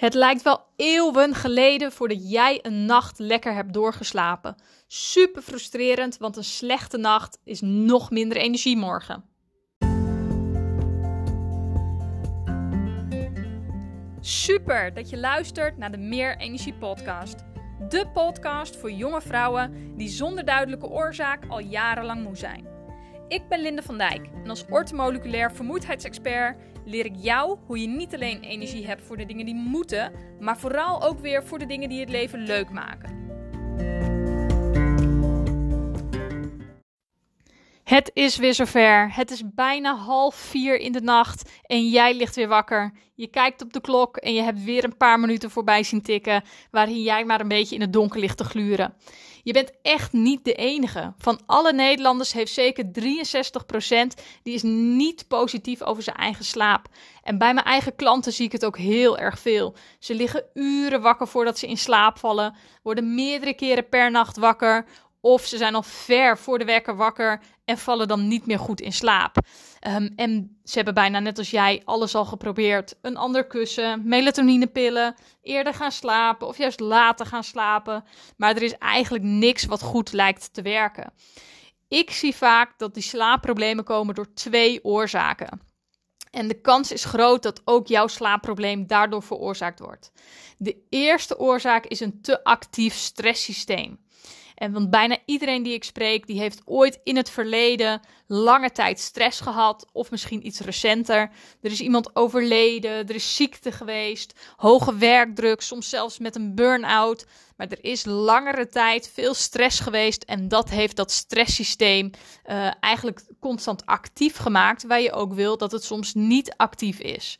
Het lijkt wel eeuwen geleden voordat jij een nacht lekker hebt doorgeslapen. Super frustrerend, want een slechte nacht is nog minder energie morgen. Super dat je luistert naar de Meer Energie Podcast. De podcast voor jonge vrouwen die zonder duidelijke oorzaak al jarenlang moe zijn. Ik ben Linde van Dijk en als ortomoleculair vermoeidheidsexpert leer ik jou hoe je niet alleen energie hebt voor de dingen die moeten, maar vooral ook weer voor de dingen die het leven leuk maken. Het is weer zover. Het is bijna half vier in de nacht en jij ligt weer wakker. Je kijkt op de klok en je hebt weer een paar minuten voorbij zien tikken, waarin jij maar een beetje in het donker ligt te gluren. Je bent echt niet de enige. Van alle Nederlanders heeft zeker 63% die is niet positief over zijn eigen slaap. En bij mijn eigen klanten zie ik het ook heel erg veel. Ze liggen uren wakker voordat ze in slaap vallen, worden meerdere keren per nacht wakker of ze zijn al ver voor de wekker wakker en vallen dan niet meer goed in slaap. Ehm, en ze hebben bijna net als jij alles al geprobeerd. Een ander kussen, melatonine-pillen, eerder gaan slapen of juist later gaan slapen. Maar er is eigenlijk niks wat goed lijkt te werken. Ik zie vaak dat die slaapproblemen komen door twee oorzaken. En de kans is groot dat ook jouw slaapprobleem daardoor veroorzaakt wordt. De eerste oorzaak is een te actief stresssysteem. En want bijna iedereen die ik spreek, die heeft ooit in het verleden lange tijd stress gehad. Of misschien iets recenter. Er is iemand overleden, er is ziekte geweest, hoge werkdruk, soms zelfs met een burn-out. Maar er is langere tijd veel stress geweest en dat heeft dat stresssysteem uh, eigenlijk constant actief gemaakt. Waar je ook wil dat het soms niet actief is.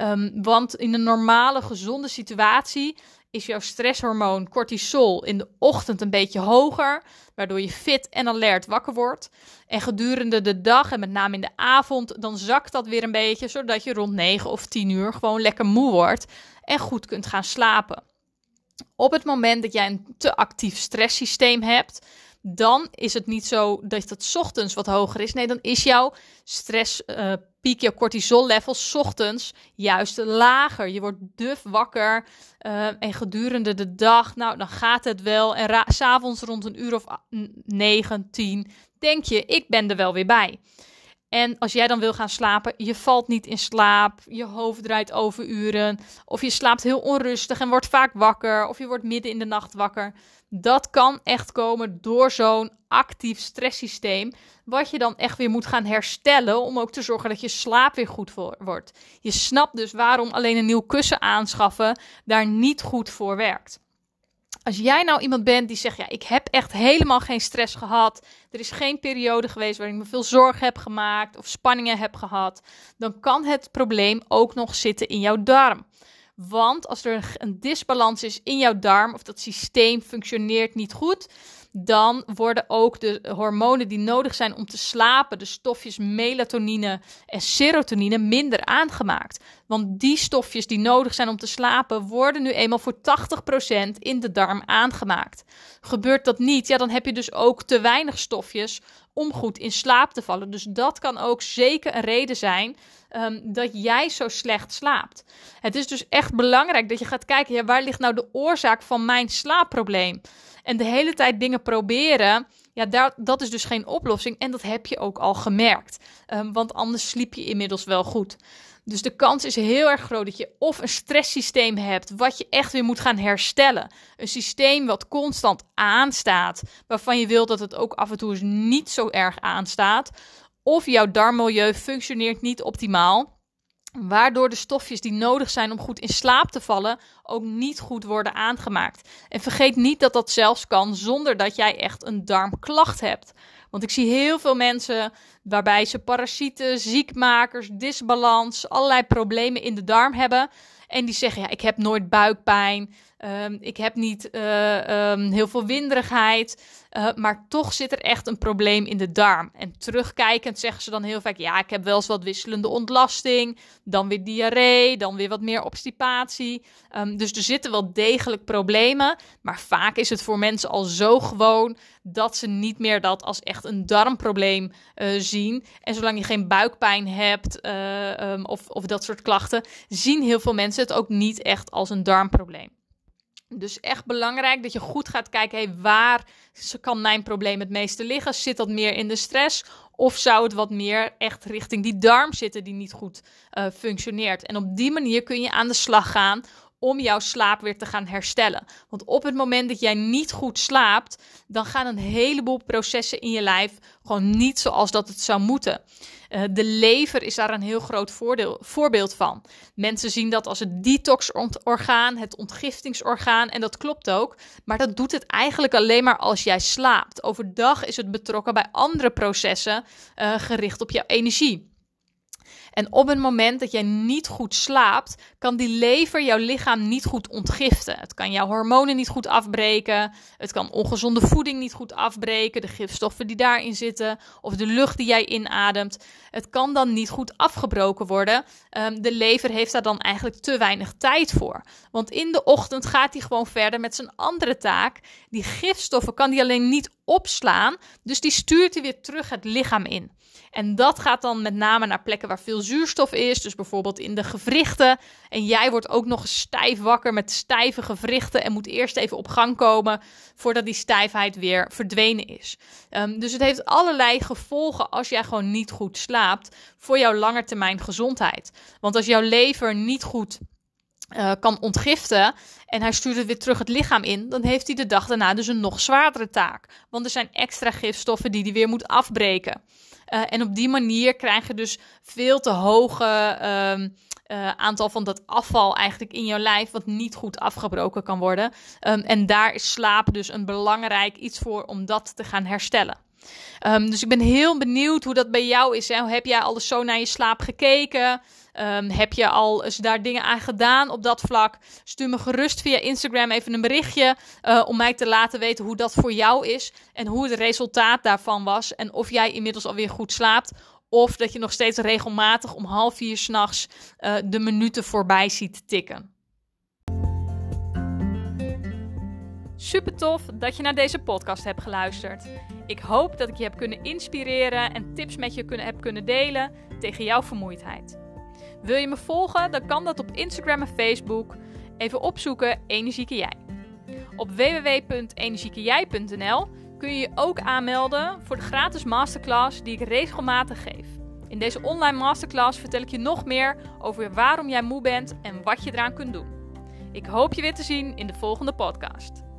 Um, want in een normale, gezonde situatie is jouw stresshormoon cortisol in de ochtend een beetje hoger, waardoor je fit en alert wakker wordt. En gedurende de dag en met name in de avond, dan zakt dat weer een beetje, zodat je rond 9 of 10 uur gewoon lekker moe wordt en goed kunt gaan slapen. Op het moment dat jij een te actief stresssysteem hebt, dan is het niet zo dat het ochtends wat hoger is. Nee, dan is jouw stress uh, piek, jouw cortisol level ochtends juist lager. Je wordt duf wakker uh, en gedurende de dag, nou, dan gaat het wel. En s'avonds rond een uur of 9, 10, denk je, ik ben er wel weer bij. En als jij dan wil gaan slapen, je valt niet in slaap, je hoofd draait over uren, of je slaapt heel onrustig en wordt vaak wakker, of je wordt midden in de nacht wakker. Dat kan echt komen door zo'n actief stresssysteem, wat je dan echt weer moet gaan herstellen om ook te zorgen dat je slaap weer goed wordt. Je snapt dus waarom alleen een nieuw kussen aanschaffen daar niet goed voor werkt. Als jij nou iemand bent die zegt: Ja, ik heb echt helemaal geen stress gehad. Er is geen periode geweest waarin ik me veel zorgen heb gemaakt of spanningen heb gehad. Dan kan het probleem ook nog zitten in jouw darm. Want als er een disbalans is in jouw darm of dat systeem functioneert niet goed, dan worden ook de hormonen die nodig zijn om te slapen, de stofjes melatonine en serotonine, minder aangemaakt. Want die stofjes die nodig zijn om te slapen, worden nu eenmaal voor 80% in de darm aangemaakt. Gebeurt dat niet, ja, dan heb je dus ook te weinig stofjes om goed in slaap te vallen. Dus dat kan ook zeker een reden zijn um, dat jij zo slecht slaapt. Het is dus echt belangrijk dat je gaat kijken, ja, waar ligt nou de oorzaak van mijn slaapprobleem? En de hele tijd dingen proberen, ja, dat is dus geen oplossing. En dat heb je ook al gemerkt. Um, want anders sliep je inmiddels wel goed. Dus de kans is heel erg groot dat je of een stresssysteem hebt wat je echt weer moet gaan herstellen. Een systeem wat constant aanstaat, waarvan je wilt dat het ook af en toe eens niet zo erg aanstaat. Of jouw darmmilieu functioneert niet optimaal. Waardoor de stofjes die nodig zijn om goed in slaap te vallen ook niet goed worden aangemaakt. En vergeet niet dat dat zelfs kan zonder dat jij echt een darmklacht hebt. Want ik zie heel veel mensen waarbij ze parasieten, ziekmakers, disbalans, allerlei problemen in de darm hebben. En die zeggen: ja, ik heb nooit buikpijn. Um, ik heb niet uh, um, heel veel winderigheid. Uh, maar toch zit er echt een probleem in de darm. En terugkijkend zeggen ze dan heel vaak: ja, ik heb wel eens wat wisselende ontlasting. Dan weer diarree. Dan weer wat meer obstipatie. Um, dus er zitten wel degelijk problemen. Maar vaak is het voor mensen al zo gewoon dat ze niet meer dat als echt een darmprobleem uh, zien. En zolang je geen buikpijn hebt eh, ehm, of, of dat soort klachten, zien heel veel mensen het ook niet echt als een darmprobleem. Dus echt belangrijk dat je goed gaat kijken, hey, waar kan mijn probleem het meeste liggen? Zit dat meer in de stress? Of zou het wat meer echt richting die darm zitten die niet goed uh, functioneert? En op die manier kun je aan de slag gaan om jouw slaap weer te gaan herstellen. Want op het moment dat jij niet goed slaapt, dan gaan een heleboel processen in je lijf gewoon niet zoals dat het zou moeten. Uh, de lever is daar een heel groot voordeel, voorbeeld van. Mensen zien dat als het detoxorgaan, het ontgiftingsorgaan, en dat klopt ook. Maar dat doet het eigenlijk alleen maar als jij slaapt. Overdag is het betrokken bij andere processen uh, gericht op jouw energie. En op het moment dat jij niet goed slaapt, kan die lever jouw lichaam niet goed ontgiften. Het kan jouw hormonen niet goed afbreken. Het kan ongezonde voeding niet goed afbreken. De gifstoffen die daarin zitten. Of de lucht die jij inademt. Het kan dan niet goed afgebroken worden. Um, de lever heeft daar dan eigenlijk te weinig tijd voor. Want in de ochtend gaat hij gewoon verder met zijn andere taak. Die gifstoffen kan hij alleen niet opslaan. Dus die stuurt hij weer terug het lichaam in. En dat gaat dan met name naar plekken waar veel zuurstof is. Dus bijvoorbeeld in de gewrichten. En jij wordt ook nog stijf wakker met stijve gewrichten. En moet eerst even op gang komen voordat die stijfheid weer verdwenen is. Um, dus het heeft allerlei gevolgen als jij gewoon niet goed slaapt voor jouw langetermijn gezondheid. Want als jouw lever niet goed uh, kan ontgiften en hij stuurt het weer terug het lichaam in, dan heeft hij de dag daarna dus een nog zwaardere taak. Want er zijn extra gifstoffen die hij weer moet afbreken. Uh, en op die manier krijg je dus veel te hoge uh, uh, aantal van dat afval eigenlijk in jouw lijf, wat niet goed afgebroken kan worden. Um, en daar is slaap dus een belangrijk iets voor om dat te gaan herstellen. Um, dus ik ben heel benieuwd hoe dat bij jou is. Heb jij alles zo naar je slaap gekeken? Um, heb je al eens daar dingen aan gedaan op dat vlak? Stuur me gerust via Instagram even een berichtje uh, om mij te laten weten hoe dat voor jou is en hoe het resultaat daarvan was. En of jij inmiddels alweer goed slaapt. Of dat je nog steeds regelmatig om half vier s'nachts uh, de minuten voorbij ziet tikken. Super tof dat je naar deze podcast hebt geluisterd. Ik hoop dat ik je heb kunnen inspireren en tips met je kunnen, heb kunnen delen tegen jouw vermoeidheid. Wil je me volgen? Dan kan dat op Instagram en Facebook. Even opzoeken Energieke Jij. Op www.energiekejij.nl kun je je ook aanmelden voor de gratis masterclass die ik regelmatig geef. In deze online masterclass vertel ik je nog meer over waarom jij moe bent en wat je eraan kunt doen. Ik hoop je weer te zien in de volgende podcast.